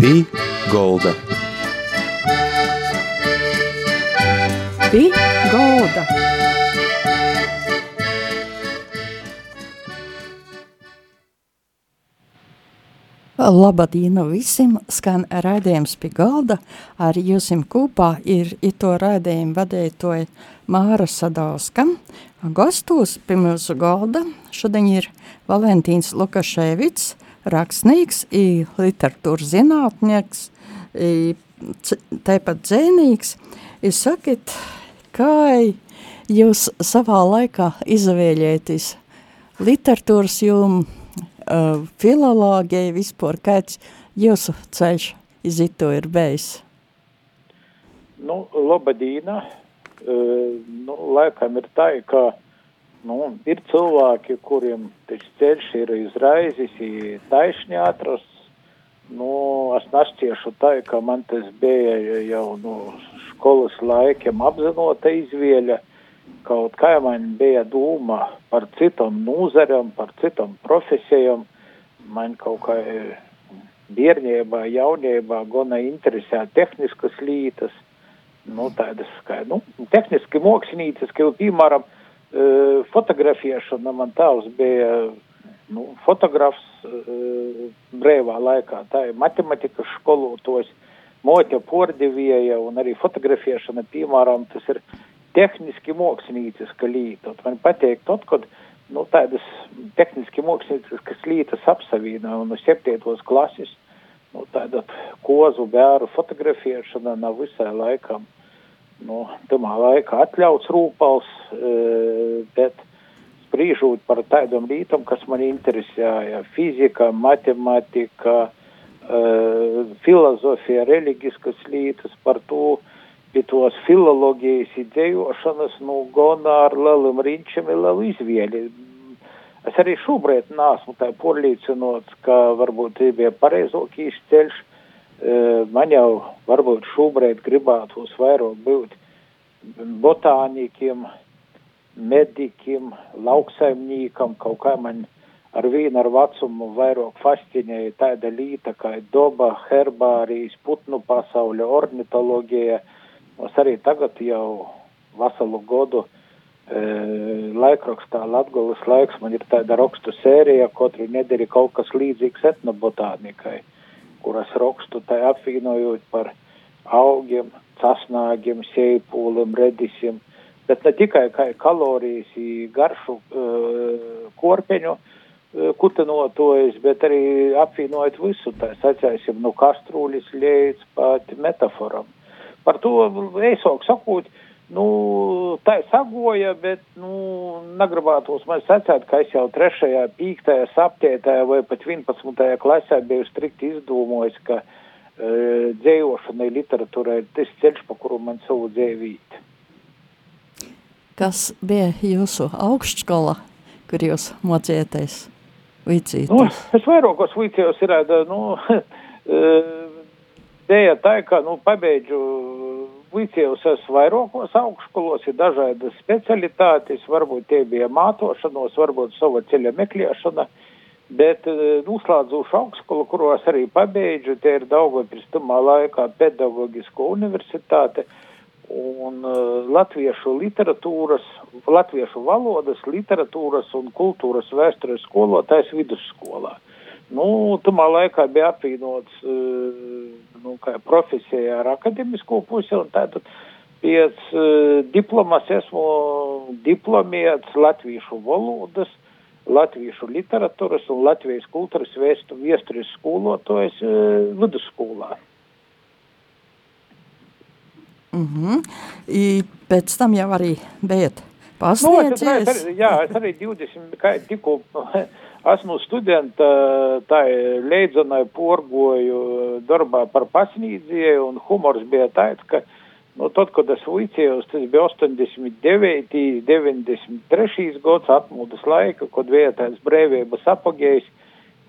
Pī Golda. Pī Golda. Labadīna visiem, skan raidījums pie galda, ar jūsim kopā ir ito raidījumu vadētoja Māra Sadauska. Gastos pie mūsu galda šodien ir Valentīns Lukaševits, rakstnieks, literatūras zinātnieks, tāpat dzēnīgs. Sakiet, kā jūs savā laikā izvēlēties literatūras jomu, uh, filologija vispār, kāds jūsu ceļš iz ito ir bijis? Nu, Lobadīna, uh, nu, laikam ir tā, ka nu, ir cilvēki, kuriem ceļš ir izraizis, ir taisni atrasts. Nu, es nešķiešu tā, ka man tas bija jau no skolas laikiem apzinota izvēle. Kaut kā man bija doma par citām nozarēm, par citām profesijām. Man kaut kā bērnībā, jaunībā gana interesē tehniskas lietas, nu, tādas kā, nu, tehniski māksliniecas, kā, piemēram, fotografēšana. Man tēvs bija nu, fotografs brīvā laikā. Tā ir matematikas skolotos, moķa pordevieja un arī fotografēšana, piemēram, tas ir tehniski mākslinieciska lieta. Man patīk tad, kad nu, tādas tehniski mākslinieckas lietas apsavīna un no septītos klases, nu, tāda kozu bēru fotografēšana nav visai laikam nu, tamā laikā atļauts rūpals, e, bet sprīžot par tādām lietām, kas man interesēja - fizika, matematika, e, filozofija, reliģiskas lietas, par to, pie tos filologijas idejošanas, nu, gona ar lieliem riņķiem ir liela izvēle. Es arī šobrīd nesmu tā porlīcinots, ka varbūt bija pareizākīs ceļš, man jau varbūt šobrīd gribētos vairāk būt botānikiem, medikiem, lauksaimniekam, kaut kā man ar vienu ar vecumu vairāk fascinēja tāda līta kā doba, herbārijas, putnu pasaule, ornitologija. Mums arī tagad jau veselu godu e, laikrakstā Latgolas laiks. Man ir tāda rakstu sērija, katru nedēļu kaut kas līdzīgs etnobotānikai kuras rakstu tai apvienojot par augiem, casnāgiem, sēpūlim, redisiem, bet ne tikai kā kalorijas, garšu uh, korpeņu uh, kutinotojas, bet arī apvienojot visu, tā sacēsim, nu kastrūlis līdz pat metaforam. Par to eisok sakot, nu, tā sagoja, bet, nu, negribētos man sacēt, ka es jau trešajā, pīktajā, saptētajā vai pat 11. klasē biju strikti izdomājis, ka uh, dzējošanai literatūrai ir tas ceļš, pa kuru man savu dzēvīt. Kas bija jūsu augstskola, kur jūs mocieties? Vicīties? Nu, es vairākos vicījos ir, nu, dēja tā, ka, nu, pabeidžu vicējos es vairākos augstskolos, ir dažādas specialitātes, varbūt tie bija mātošanos, varbūt sava ceļa meklēšana, bet uzslādzošu augstskolu, kuru es arī pabeidžu, tie ir Daugavpils tumā laikā pedagogisko universitāte un uh, latviešu literatūras, latviešu valodas, literatūras un kultūras vēstures skolotājs vidusskolā. Nu, tumā laikā bija apvienots uh, nu, profesija ar akademisko pusi, un tātad pēc uh, diplomas esmu diplomēts latviešu valodas, latviešu literatūras un Latvijas kultūras vēstures skolotājs uh, vidusskolā. Mm -hmm. I pēc tam jau arī bijat pasniedzies. Nu, es, es arī, jā, es arī 20, kā tikko esmu studenta, tā leidzonai porgoju darbā par pasniedzēju, un humors bija tāds, ka, nu, tad, kad es vicējos, tas bija 89, 93 gads atmūdas laika, kad bija tāds brēvības apagējs,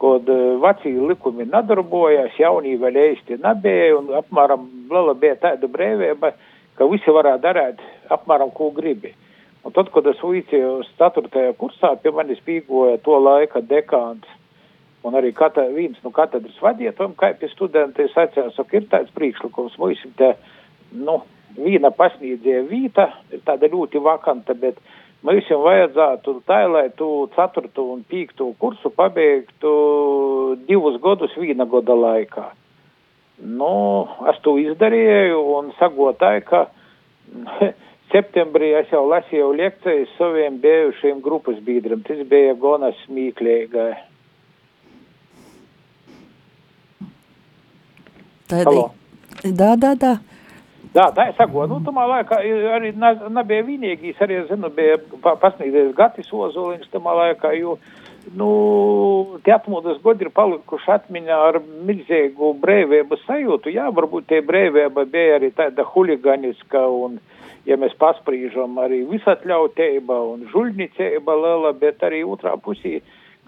kad vecie likumi nedarbojās, jaunie vēl īsti nebija, un apmēram liela bija tāda brīvība, ka visi varētu darīt apmēram, ko gribi. Un tad, kad es vicējos 4. kursā, pie manis pīgoja to laika dekāns un arī kata, viens no katedras vadietojiem, kā pie studentiem, atceros, ka ir tāds priekšlikums, mums ir te, nu, viena pasniedzēja vīta, ir tāda ļoti vakanta, bet mums jau vajadzētu tā, lai tu ceturtu un pīktu kursu pabeigtu divus gadus viena gada laikā. Nu, es to izdarīju un sagotāju, ka septembrī es jau lasīju lekcijas saviem bijušiem grupas biedriem. Tas bija gana smīklīgai. Tādā. Da, da, da. Jā, tā ir sago. Nu, tamā laikā arī nebija vienīgīs, arī, zinu, bija pasniegties Gatis Ozoliņš tamā laikā, jo, nu, tie atmodas godi ir palikuši atmiņā ar milzīgu brēvību sajūtu. Jā, varbūt tie brēvība bija arī tāda huliganiska un, ja mēs pasprīžam, arī visatļautība un žuļnicība liela, bet arī otrā pusī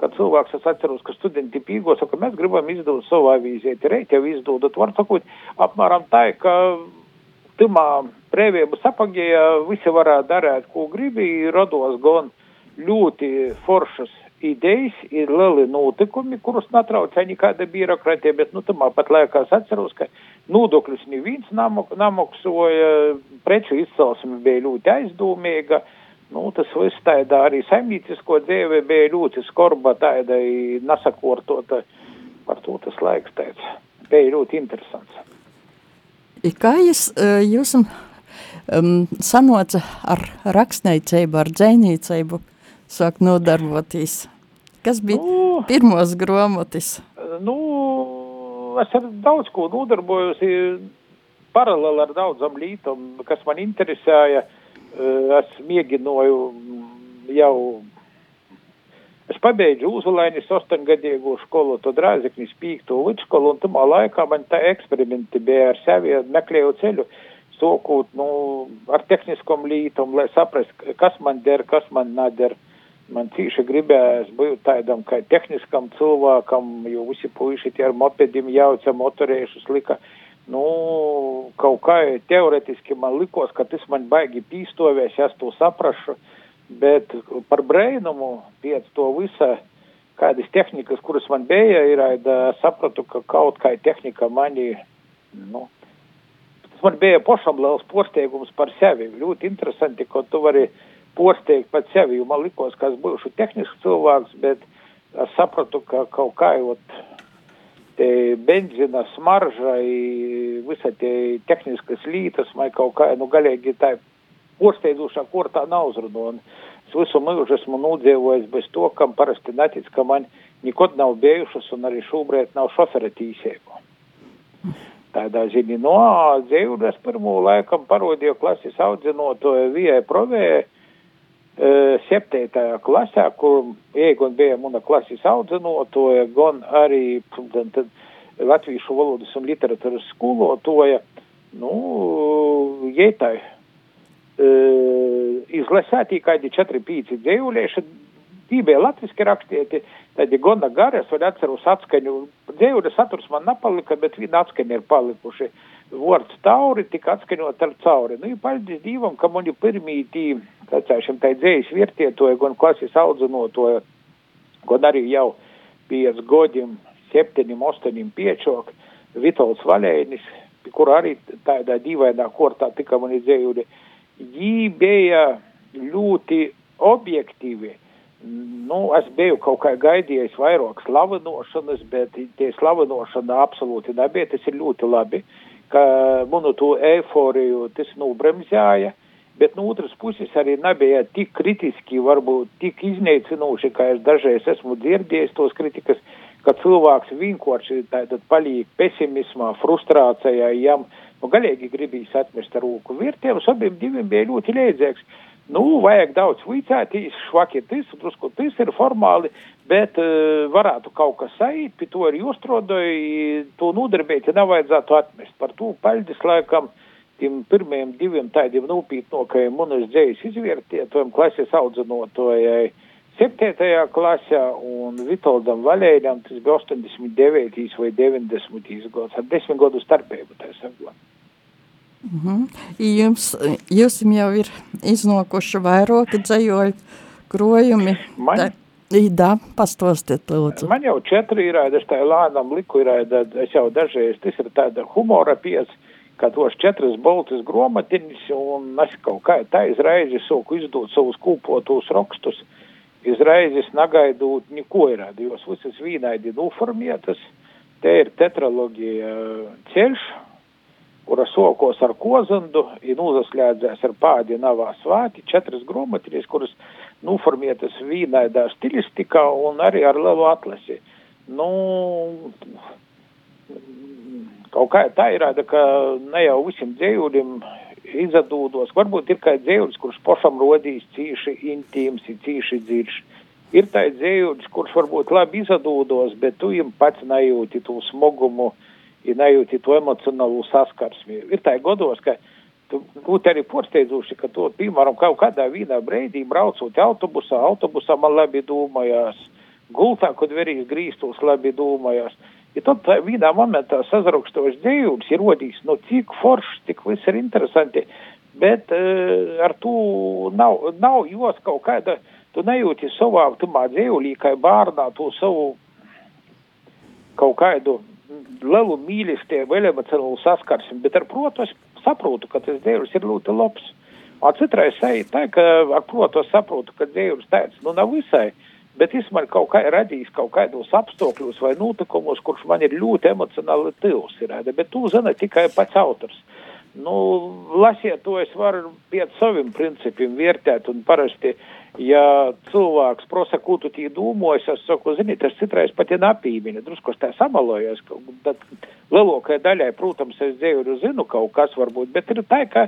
kad cilvēks, es atceros, ka studenti pīgo, saka, mēs gribam izdot savu avīzieti, reit jau izdodat, var sakot, apmēram tā, ka timā brīvību sapagīja visi varētu darīt, ko gribi, rados gan ļoti foršas idejas, ir lieli notikumi, kurus netraucē nekāda birokratija, bet, nu, tamā pat laikās atceros, ka nodokļus neviens namaksoja, preču izcelsme bija ļoti aizdomīga, Nu, tas viss tādā arī saimniecisko dzīve bija ļoti skorba, tāda nesakortota. Par to tas laiks teica. Bija ļoti interesants. Kā jūs, jūs um, sanoca ar rakstniecību, ar dzēnīcību sāk nodarboties? Kas bija nu, pirmos gromotis? Nu, es ar daudz ko nodarbojos, paralēli ar daudzam lītam, kas man interesēja. Uh, es mēģināju jau. Es pabeidzu Uzulainis astoņgadīgo skolu, tad Rāzeknis pīkto vidskolu, un tamā laikā man tā eksperimenti bija ar sevi, meklēju ceļu, sokūt, nu, ar tehniskom lītam, lai saprast, kas man der, kas man nader. Man cīši gribējās būt tādam, kā tehniskam cilvēkam, jo visi puiši tie ar mopedim jauca motorēšus lika. Uh, Nu, kaut kā teoretiski man likos, ka tas man baigi pīstovies, es to saprašu, bet par brēnumu pēc to visa, kādas tehnikas, kuras man bija, ir, sapratu, ka kaut kā tehnika mani, nu, tas man bija pašam liels posteigums par sevi. Ļoti interesanti, ka tu vari posteigt pat sevi, jo man likos, ka es būšu tehnisks cilvēks, bet es sapratu, ka kaut kā, ot, te benzina smarža, visa tie tehniskas lītas, vai kaut kā, nu, galīgi tā posteidušā kortā nav uzrunāta. Es visu mūžu esmu nodzīvojis bez to, kam parasti netic, ka man nekad nav bijušas un arī šobrīd nav šofera tīsēbu. Tādā ziņā no dzīves pirmo laikam parodīju klases audzinotoju Vijai Provēju septītajā klasē, kur iegon bija mana klases audzinotoja, gan arī tad, latviešu valodas un literatūras skolotoja, nu, jētai uh, izlasētī kādi 4-5 dzīvulieši, tī bija latviski rakstīti, tad gana garas, vai atceros atskaņu, dzīvuļa saturs man nepalika, bet viena atskaņa ir palikuši. Vārds tauri tika atskaņot ar cauri. Nu, paldies Dievam, ka mani pirmī tī vecāšiem tai dzējas virtietoja, gan klases audzinotoja, gan arī jau piec godiem, septiņiem, astoņiem piečok, Vitols Valēnis, kur arī tādā dīvainā kortā tika mani dzējuļi. Jī bija ļoti objektīvi. Nu, es biju kaut kā gaidījis vairāk slavinošanas, bet tie slavinošana absolūti nebija. Tas ir ļoti labi, ka manu to eiforiju tas nobremzēja. Bet no otras puses arī nebija tik kritiski, varbūt tik iznīcinoši, kā es dažreiz esmu dzirdējis tos kritikas, ka cilvēks vienkārši tātad paliek pesimismā, frustrācijā, jam, nu, galīgi gribīs atmest rūku virtiem, abiem diviem bija ļoti liedzīgs. Nu, vajag daudz vicētīs, švaki tas, drusku tas ir formāli, bet uh, varētu kaut kas aizt, pie to ir jūstrodoji, to nodarbēt, ja nevajadzētu atmest. Par to paļdis laikam. Uh, tiem pirmajiem diviem tādiem nopietnākajiem munas dzējas izvērtētojiem klases audzinotojai septītajā klasē un Vitoldam Valēļam tas bija 89. vai 90. gads, ar desmit gadu starpību, tā sakot. Mm -hmm. Jums, jums jau ir iznākuši vairāki dzējoļi krojumi. Man, tā, Jā, pastostiet, lūdzu. Man jau četri ir, es tā lēnām liku ir, es jau dažreiz, tas ir tāda humora piec, ka tos četras boltas gromatiņas, un es kaut kā tā izreizi soku izdot savus kūpotos rakstus, izreizi nagaidot neko ir, jos visas vīnaidi nuformietas, te ir tetralogija ceļš, kura sokos ar kozandu, ir uzaslēdzēs ar pādi navā svāti, četras gromatiņas, kuras noformētas vīnaidā stilistikā un arī ar lielu atlasi. Nu, kaut kā tā ir, ka ne jau visiem dzējuļiem izdodos, varbūt ir kā dzējuļs, kurš pašam rodīs cīši intīms, cīši dziļš. Ir tā dzējuļs, kurš varbūt labi izdodos, bet tu jums pats nejūti to smogumu, ja nejūti to emocionālu saskarsmi. Ir tā godos, ka būt arī porsteidzoši, ka to, piemēram, kaut kādā vīnā breidī braucot autobusā, autobusā man labi domājās, gultā, kad verīs grīstos, labi domājās. Ja tad vienā momentā sazrakstošs dzīvības ir rodījis, nu cik foršs, cik viss ir interesanti, bet uh, ar to nav, nav jos kaut kāda, tu nejūti savā, tumā dzīvulī, kā bārnā, to savu kaut kādu lielu mīlestību, emocionālu saskarsmi, bet ar protu es saprotu, ka tas dzīvs ir ļoti labs. Un citreiz tā, ka ar protu es saprotu, ka dzīvs tāds, nu nav visai, bet es man kaut kā radījis kaut kādos apstākļos vai notikumos, kurš man ir ļoti emocionāli tīvs, ir, bet tu zini tikai pats autors. Nu, lasiet to, es varu pēc saviem principiem vērtēt parasti ja cilvēks prasa, ko tu tī domājies, es saku, zini, tas citreiz pat ir napīmini, drusku tā samalojas, bet lielākajai daļai, protams, es dzējuļu zinu kaut kas varbūt, bet ir tā, ka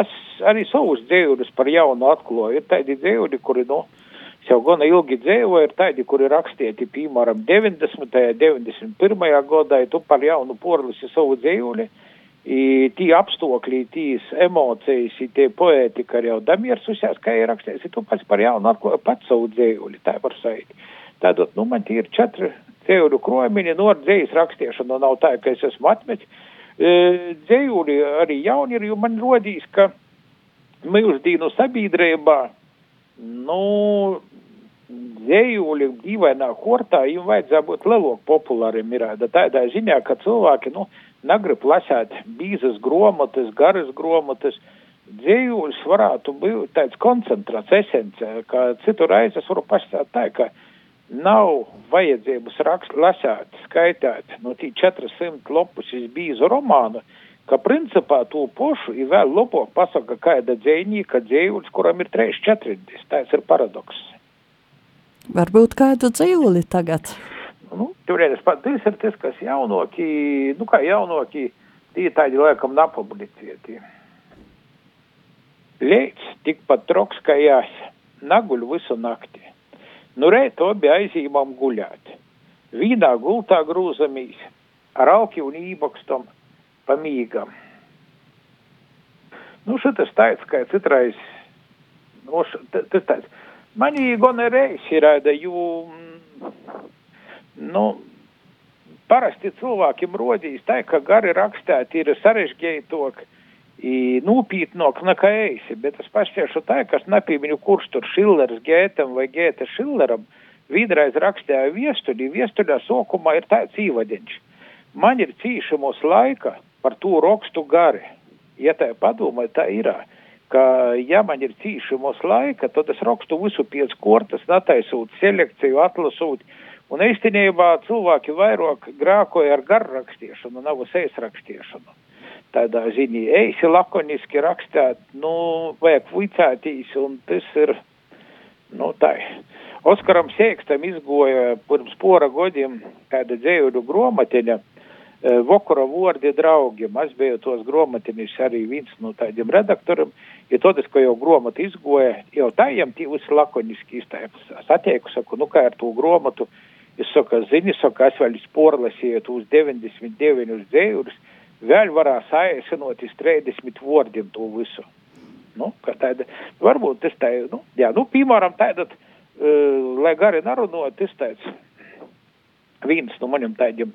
es arī savus dzējuļus par jaunu atklāju. Ir tādi dzējuļi, kuri, nu, jau gana ilgi dzējoja, ir tādi, kuri rakstīti, piemēram, 90. 91. gadā, tu par jaunu porlisi savu dzējuļi tī apstākļi, tīs emocijas, tie poētika jau damiers uzsās, kā ir rakstījis, tu pats par jaunu atklāju pats savu dzējuļi, tā var sait. Tādot, nu, man tie ir četri dzējuļu kromiņi, no ar dzējas rakstīšanu nav tā, ka es esmu atmetis. E, dzējuļi arī jauni ir, jo man rodīs, ka mūsdīnu sabiedrībā, nu, dzējuļi dīvainā hortā, jums vajadzētu būt lielāk populāriem ir tādā ziņā, ka cilvēki, nu, negrib lasīt bīzas gromotas, garas gromotas. Dzējuļs varētu būt tāds koncentrāts, esence, ka citur reiz es varu pastāstīt tā, ka nav vajadzības rakst, lasīt, skaitīt no tī 400 lopus iz bīzu romānu, ka principā to pošu ir vēl lopok pasaka kāda dzējnīka dzējuļs, kuram ir 3-40. Tas ir paradoks. Varbūt kādu dzīvuli tagad? Nu, Turienes pat tas ir tas, kas jaunokī, nu kā jaunokī, tie tādi laikam napublicieti. Leids tikpat troks kā jās, naguļ visu nakti. Nu rēt obi aizīmam guļāt. Vīnā gultā grūzamīs, ar auki un ībokstom pamīgam. Nu, šitas tāds, kā citrais, nu, tas tāds. Manī gona reis ir, jo nu, parasti cilvēkiem rodīs tā, ka gari rakstēti ir sarežģītok, nūpītnok nekā eisi, bet es pašķiešu tā, kas nepīmiņu, kurš tur Šillers Gētam vai Gēta Šilleram vidreiz rakstēja viestuļi, viestuļā sokumā ir tāds īvadiņš. Man ir cīšamos laika par to rakstu gari. Ja tā padomā, tā ir ka, ja man ir cīšamos laika, tad es rakstu visu pēc kortas, nataisūt selekciju, atlasūt, Un īstenībā cilvēki vairāk grākoja ar garrakstīšanu, nav eisrakstīšanu. Tādā ziņā eisi lakoniski rakstāt, nu, vajag vicētīs, un tas ir, nu, tā. Oskaram Sēkstam izgoja pirms pora godiem kāda dzējuļu gromatiņa, e, Vokura vordi draugiem. Es biju tos gromatiņus arī viens no tādiem redaktoriem, ja tad es, ko jau gromatu izgoja, jau tā jām tī visi lakoniski izteikus. Es attieku, saku, nu, kā ar to gromatu, Es saku, zini, saku, es vēl sporlasīju uz 99 dzējus, vēl varās aizsinot iz 30 vārdiem to visu. Nu, tāda, varbūt tas tā, nu, jā, nu, piemēram, tāda, uh, lai gari narunot, tas tāds viens no maniem tādiem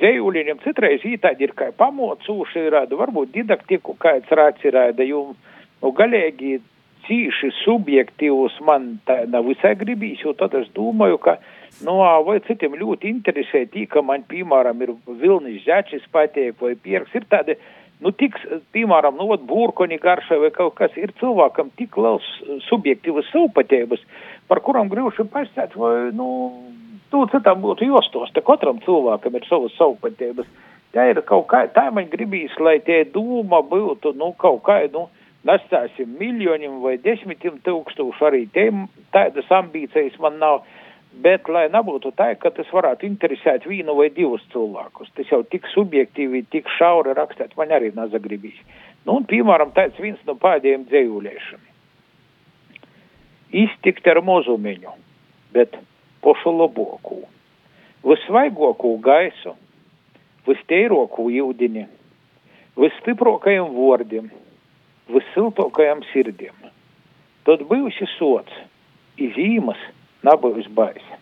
dzējuļiem, citreiz ītādi ir kā pamocūši rāda, varbūt didaktiku kāds rāds ir rāda, jo, nu, galīgi cīši subjektīvus man tā nav visai gribīs, jo tad es domāju, ka, nu, vai citiem ļoti interesē tī, ka man, piemēram, ir vilnis žačis pateik vai pierks, ir tādi, nu, tik, piemēram, nu, vat būrkoni garšai vai kaut kas, ir cilvēkam tik liels subjektīvas savpatēbas, par kuram grūši pastāst, vai, nu, tu citam būtu jostos, te katram cilvēkam ir savas savpatēbas. Tā ir kaut kā, tā man gribīs, lai tie dūma būtu, nu, kaut kā, nu, nestāsim miljoniem vai desmitiem tūkstošu, arī tiem tādas ambīcijas man nav, bet lai nebūtu tā, ka tas varētu interesēt vienu vai divus cilvēkus. Tas jau tik subjektīvi, tik šauri rakstēt, man arī nezagribīs. Nu, un, piemēram, tāds viens no pēdējiem dzējuliešiem. Iztikt ar mozumiņu, bet pošu labokū. Visvaigokū gaisu, vistīrokū jūdini, visstiprākajiem vārdiem vissiltākajām sirdīm. Tad bijusi sots, izīmas nabūs baisi.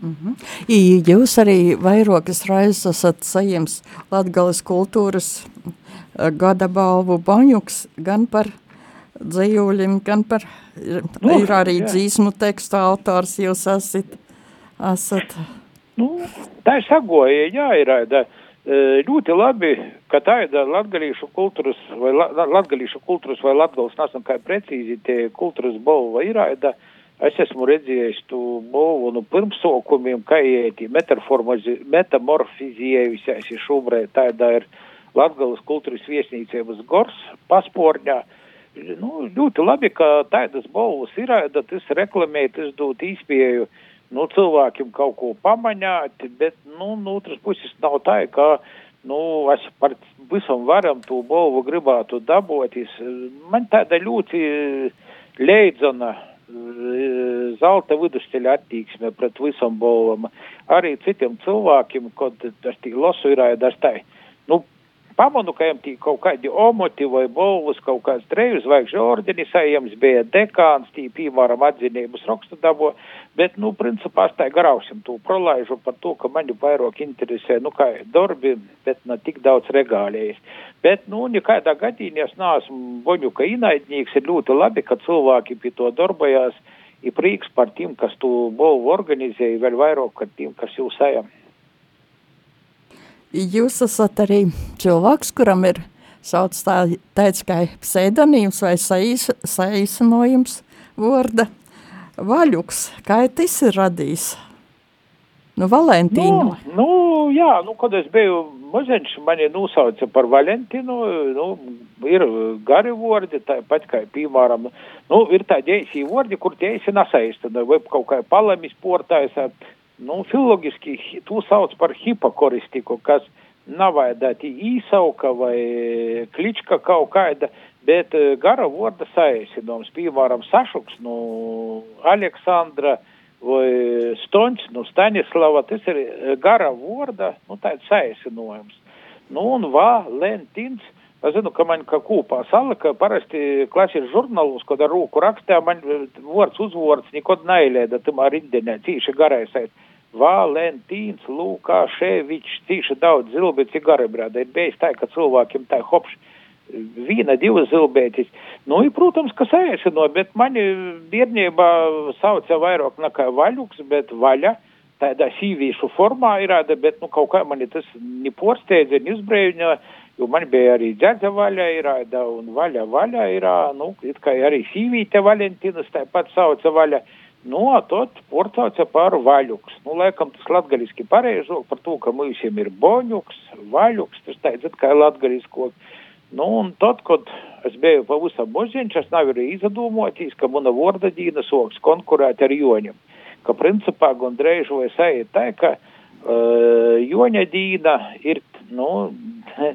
Mm -hmm. I, jūs arī vairākas reizes esat saņēmis Latgales kultūras eh, gada balvu Baņuks gan par dzējuļiem, gan par, nu, ir arī jā. dzīsmu tekstu autors jūs esat. esat. Nu, tā ir sagoja, jā, ir, da, ļoti labi, ka tāda latgalīšu kultūras vai latgalīšu kultūras vai latgals nesam kā precīzi tie kultūras balva ir, da es esmu redzējis tu balvu nu pirmsokumiem, kā ieti metamorfizējusies šobrīd tāda ir Latgales kultūras viesnīcības gors pasporņā. Nu, ļoti labi, ka tādas balvas ir, da tas reklamē, tas dod īspēju nu, cilvēkiem kaut ko pamaņāt, bet, nu, no otras puses nav tā, ka, nu, es par visam varam to balvu gribētu daboties. Man tāda ļoti leidzana zelta vidusceļa attieksme pret visam balvam. Arī citiem cilvēkiem, kad es tī lasu, ir aidas tai. Nu, pamanu, ka jām tī kaut kādi omoti vai bolvus, kaut kāds treju zvaigžņu ordenis, jums bija dekāns, tī, piemēram, atzinības rakstu dabo, bet, nu, principā, es tā garausim to prolaižu par to, ka mani vairāk interesē, nu, kā darbi, bet ne tik daudz regālējas. Bet, nu, nekādā gadījumā es neesmu boņu, ka inaidnieks ir ļoti labi, ka cilvēki pie to darbojās, ir prieks par tiem, kas to bolvu organizēja, vēl vairāk par tiem, kas jūs sajam. Jūs esat arī cilvēks, kuram ir sauc tā, teica, kā pseidonīms vai saīsinojums vārda vaļuks. Kā tas ir radījis? Nu, Valentīnu. Nu, nu, jā, nu, kad es biju maziņš, mani nosauca par Valentīnu, nu, ir gari vārdi, tāpat kā, piemēram, nu, ir tādi eisī vārdi, kur tie eisi nesaista, vai kaut kā palamis portājs, nu, filologiski to sauc par hipokoristiku, kas nav vajadzēti īsauka vai klička kaut kāda, bet eh, gara vārda saēsinoms, piemēram, sašuks, nu, Aleksandra vai Stončs, nu, Stanislava, tas ir eh, gara vārda, nu, tāds saēsinojums. Nu, un Valentins, Es zinu, ka man kā kūpā salika, parasti klases žurnālus, kad ar rūku rakstā, man vārds uzvārds nekad neilēda, tamā rindenē, cīši garais aiz. Valentīns, Lukaševičs, cīši daudz zilbēti cigarebrāda. Ir bijis tā, ka cilvēkiem tā hopš viena, divas zilbētis. Nu, ir, protams, kas ēsino, bet mani biednībā sauca vairāk nekā vaļuks, bet vaļa tādā sīvīšu formā ir, bet, nu, kaut kā mani tas neporsteidza, neuzbrēņoja, jo man bija arī džedza vaļa ir, un vaļa vaļa ir, nu, it kā arī sīvīte Valentīnas tāpat sauca vaļa. Nu, tad porcauca par vaļuks. Nu, laikam tas latgaliski pareizāk par to, ka mūsiem ir boņuks, vaļuks, tas teicat, kā latgalisko. Nu, un tad, kad es biju pavisam moziņš, es nevaru izdomāties, ka mana vorda dīna soks konkurēt ar joņiem. Ka principā gandrīz vai sajūt tā, ka uh, joņa dīna ir, nu,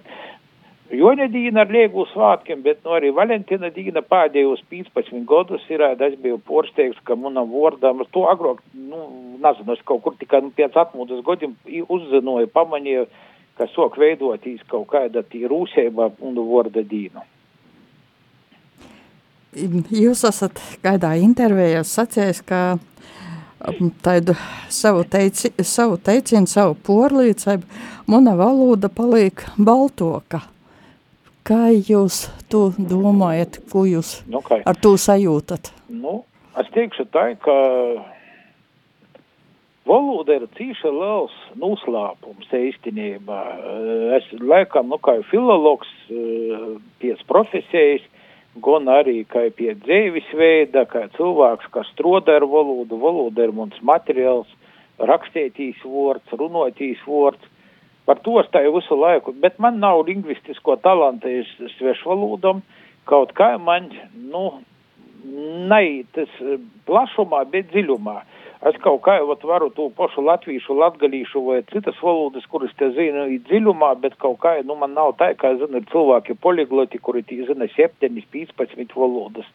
Joņa dīna ar liegu svātkiem, bet nu, arī Valentīna dīna pēdējos 15 gadus ir, es biju porsteigts, ka manam vārdam, to agrāk, nu, nezinu, es kaut kur tikai nu, pēc atmodas gadiem uzzinoju, pamanīju, ka sok veidotīs kaut kāda tī rūsēba un vārda dīna. Jūs esat kādā intervijā sacījis, ka um, tādu savu, teici, savu teicienu, savu porlīdzību, mana valoda paliek baltoka. Kā jūs to domājat, ko jūs Nu, kā, ar to sajūtat? nu, es teikšu tā, ka valoda ir cīša liels noslēpums īstenībā. Es laikam, nu, kā filologs eh, pēc profesijas, gan arī kā pie dzīves veida, kā cilvēks, kas stroda ar valodu, valoda ir mums materiāls, rakstētīs vārds, runotīs vārds. Par to es tā jau visu laiku, bet man nav lingvistisko talantu svešvalodam, kaut kā man, nu, ne tas eh, plašumā, bet dziļumā. Es kaut kā vat, varu to pašu latviešu, latgalīšu vai citas valodas, kuras te zinu dziļumā, bet kaut kā, nu, man nav tā, kā, zinu, ir cilvēki poligloti, kuri tī zina 7, 15 valodas.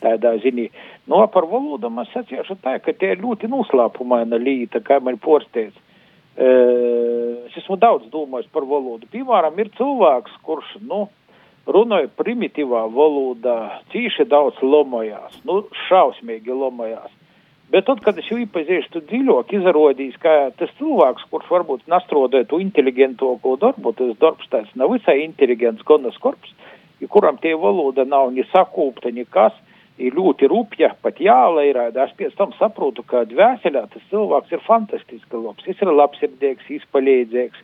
Tādā ziņā. No par valodām es sacīšu tā, ka tie ir ļoti noslēpumaina līta, kā man porsteidz. Es esmu daudz domājis par valodu. Piemēram, ir cilvēks, kurš, nu, runāja primitīvā valodā, cīši daudz lomojās, nu, šausmīgi lomojās. Bet tad, kad es jau iepazīstu dziļāk, izrādījās, ka tas cilvēks, kurš varbūt nastrodē to inteligentāko darbu, tas darbs tāds nav visai inteliģents, gonas korps, kuram tie valoda nav ni sakūpta, nekas, ir ļoti rupja, pat jālairāda. Es pēc tam saprotu, ka dvēselē tas cilvēks ir fantastiski labs, viņš ir labsirdīgs, izpalīdzīgs,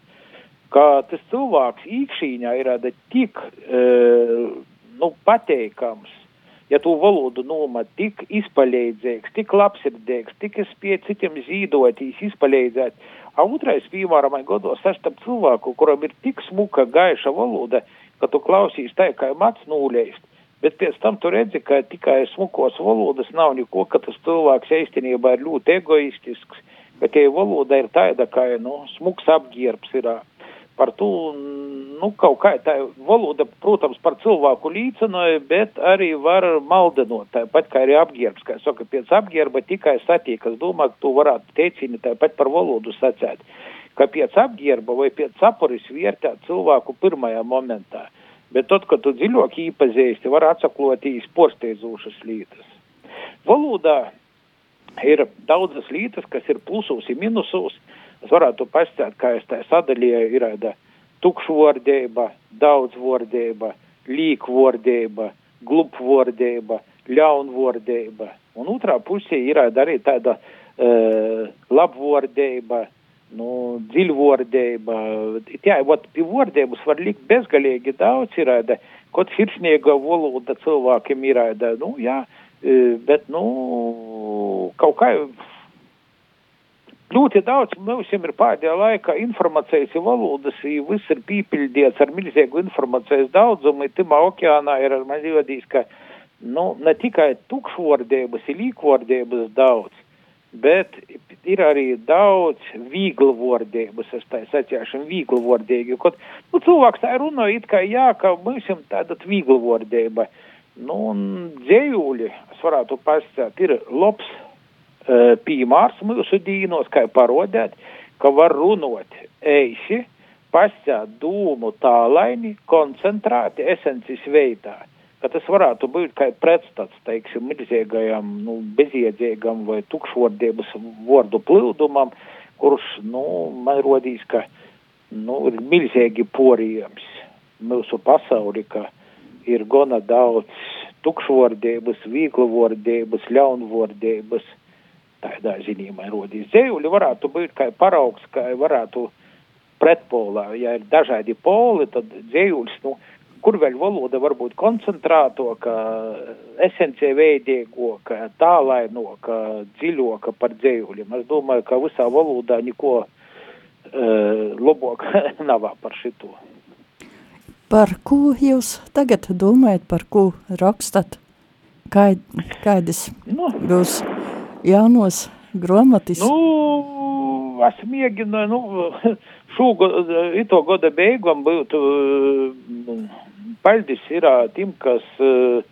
ka tas cilvēks īkšķīņā ir tik, e, nu, pateikams, ja tu valodu nomat tik izpalīdzīgs, tik labsirdīgs, tik spēj citiem zīdotīs, izpalīdzēt. A otrais, piemēram, gados sastāv cilvēku, kuram ir tik smuka, gaiša valoda, ka tu klausīs tā, kā mats nūlēst. Bet pēc tam tu redzi, ka tikai smukos valodas nav neko, ka tas cilvēks īstenībā ir ļoti egoistisks, ka tie valoda ir tāda, kā, nu, smuks apģērbs ir. Par to, nu, kaut kā tā valoda, protams, par cilvēku līdzinoja, bet arī var maldenot, tāpat kā arī apģērbs, kā saka, pēc apģērba tikai satīkas, domā, ka tu varētu teicini tāpat par valodu sacēt, ka pēc apģērba vai pēc sapuris vērtēt cilvēku pirmajā momentā. Bet tad, kad tu dziļāk īpazīsti, var atsaklotīs porsteidzošas lietas. Valodā ir daudzas lietas, kas ir plusos un minusos. Es varētu pastāstīt, kā es tā sadalīju, ir tāda tukšvordība, daudzvordība, līkvordība, glupvordība, ļaunvordība. Un otrā pusē ir arī tāda uh, labvordība, nu, dziļvordība. Jā, vat pie vordības var likt bezgalīgi daudz ir, kaut sirsniega valoda cilvēkiem ir, nu, jā, bet, nu, kaut kā ļoti daudz mums ir pēdējā laikā informācijas valodas, viss ir pīpildīts ar milzīgu informācijas daudzumu, timā okeānā ir man jūtīs, ka, nu, ne tikai tukšvordības, ir līkvordības daudz, bet ir arī daudz vīglvordības, es tā sacīšu, vīglvordīgi, kaut, nu, cilvēks tā runā, it kā jā, ka mums ir tāda vīglvordība, nu, un dzējūļi, es varētu pasakāt, ir labs uh, piemērs mūsu dīnos, kā parodēt, ka var runot eisi, pasakāt dūmu tālaini, koncentrēti esences veidā ka tas varētu būt kā pretstats, teiksim, milzīgajam, nu, bezjēdzīgam vai tukšvordības vārdu plūdumam, kurš, nu, man rodīs, ka, nu, ir milzīgi porījams mūsu pasauli, ka ir gana daudz tukšvordības, vīglavordības, ļaunvordības, tādā ziņā man rodīs. Dzējuļi varētu būt kā paraugs, kā varētu pretpolā, ja ir dažādi poli, tad dzējuļs, nu, kur vēl valoda var būt koncentrētoka, esencija veidīgoka, tālainoka, dziļoka par dzējuļiem. Es domāju, ka visā valodā neko uh, labāk nav par šito. Par ko jūs tagad domājat, par ko rakstat? Kā, kādas nu, būs jaunos grāmatas? Nu, es mēģināju, nu, šogad, ito gada beigām būtu uh, Paldies ir tiem, kas uh,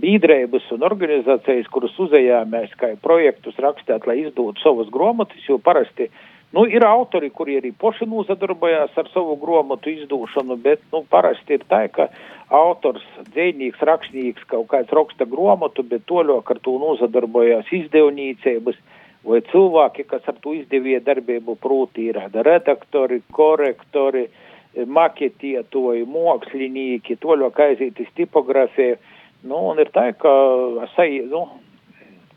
biedrības un organizācijas, kuras uzējāmies kā projektus rakstīt, lai izdotu savas grāmatas, jo parasti nu, ir autori, kuri arī paši nozadarbojās ar savu grāmatu izdošanu, bet nu, parasti ir tā, ka autors, dzēnīgs, rakstnieks kaut kāds raksta grāmatu, bet toļok ar to nozadarbojās izdevniecības vai cilvēki, kas ar to izdevīja darbību prūtī ir redaktori, korektori, maketietoji, mokslinieki, toļok aizītis tipografija. Nu, un ir tā, ka es nu,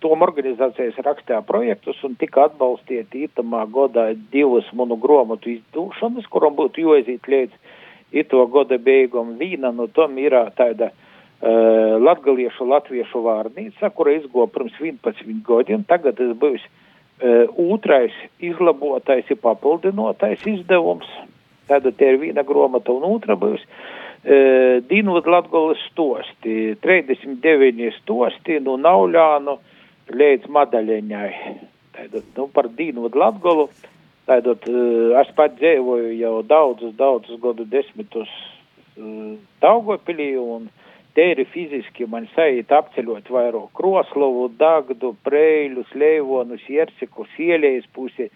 tom organizācijas rakstīja projektus un tika atbalstieti itamā godā divas manu gromatu izdūšanas, kuram būtu jāiziet līdz ito goda beigam. Vīna no tom ir tāda uh, latgaliešu latviešu vārnīca, kura izgo pirms 11 gadiem, tagad es būs uh, otrais izlabotais ir papildinotais izdevums. Tāda te ir viena gromata un otra būs. Uh, Dīnot Latgolas stosti, 39 stosti no nu, Nauļānu līdz Madaļiņai. Tātad, nu, par Dīnot Latgolu. Tātad, uh, es pat dzīvoju jau daudzus, daudzus gadu desmitus uh, Daugopilī un tēri fiziski man sajūt apceļot vairāk Kroslovu, Dagdu, Preiļus, Leivonus, Jersikus, Ielējas pusi.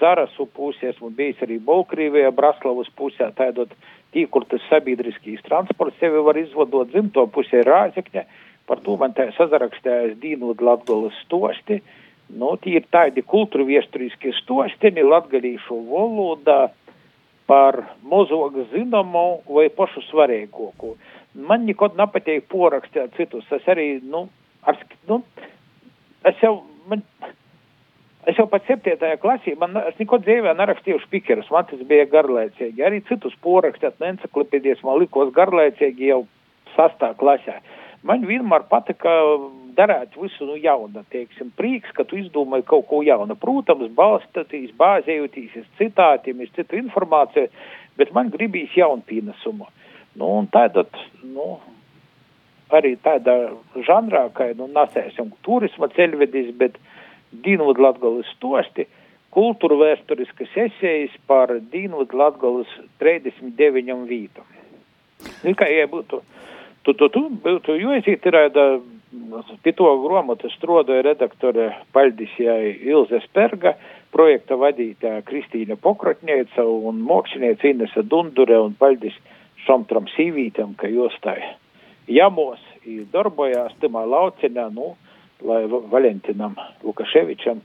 Zarasu pusē, esmu bijis arī Bolkrīvijā, Braslavas pusē, tādot tī, kur tas sabiedriskīs transports sevi var izvadot, dzimto pusē Rāzekņa, par to man tā sazarakstējas Dīnod Latgolas stosti, nu, tie ir tādi kultūrviesturiski stosteni latgalīšu valodā par mozog zināmu vai pašu svarīgāko. Man nekad nepatīk porakstīt citus, es arī, nu, ar, nu, es jau, man, Es jau pat 7. klasī, man, es neko dzīvē nerakstīju spikerus, man tas bija garlaicīgi. Arī citus porakstīt, no enciklopēdijas man likos garlaicīgi jau 6. klasē. Man vienmēr patika darīt visu nu, jaunu, teiksim, prieks, ka tu izdomāji kaut ko jaunu. Protams, balstoties, bāzējoties uz citātiem, uz citu informāciju, bet man gribīs jaunu pienesumu. Nu, un tādat, nu, arī tādā žanrā, kā, nu, nasēsim turisma ceļvedis, bet Dīnvudu Latgolas stosti, kultūra vēsturiskas esejas par Dīnvudu Latgolas 39 vītam. Nu, kā ja būtu, tu, tu, tu, būtu jūsīt ir tāda, pie to gromatu strodoja redaktore Paldisjai Ilze Sperga, projekta vadītāja Kristīna Pokratņēca un moksliniece Inese Dundure un Paldis Šomtram Sīvītam, ka jūs tā jamos darbojās tamā lauciņā, nu, lai Valentinam Lukaševičam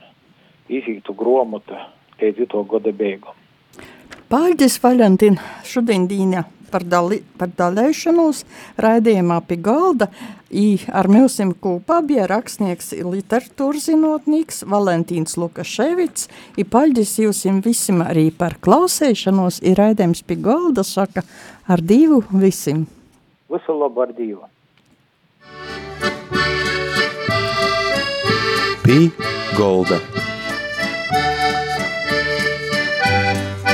izītu gromatu līdz to gada beigām. Paldies, Valentīna, šodien dīņa par, dali, par dalēšanos raidījumā pie galda. I ar mums kopā bija rakstnieks literatūras zinotnieks Valentīns Lukaševits. I paldies jums visiem arī par klausēšanos. Ir raidījums pie galda, saka ar divu visiem. Visu labu ar divu. Pī Golda.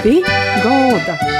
Pī Golda.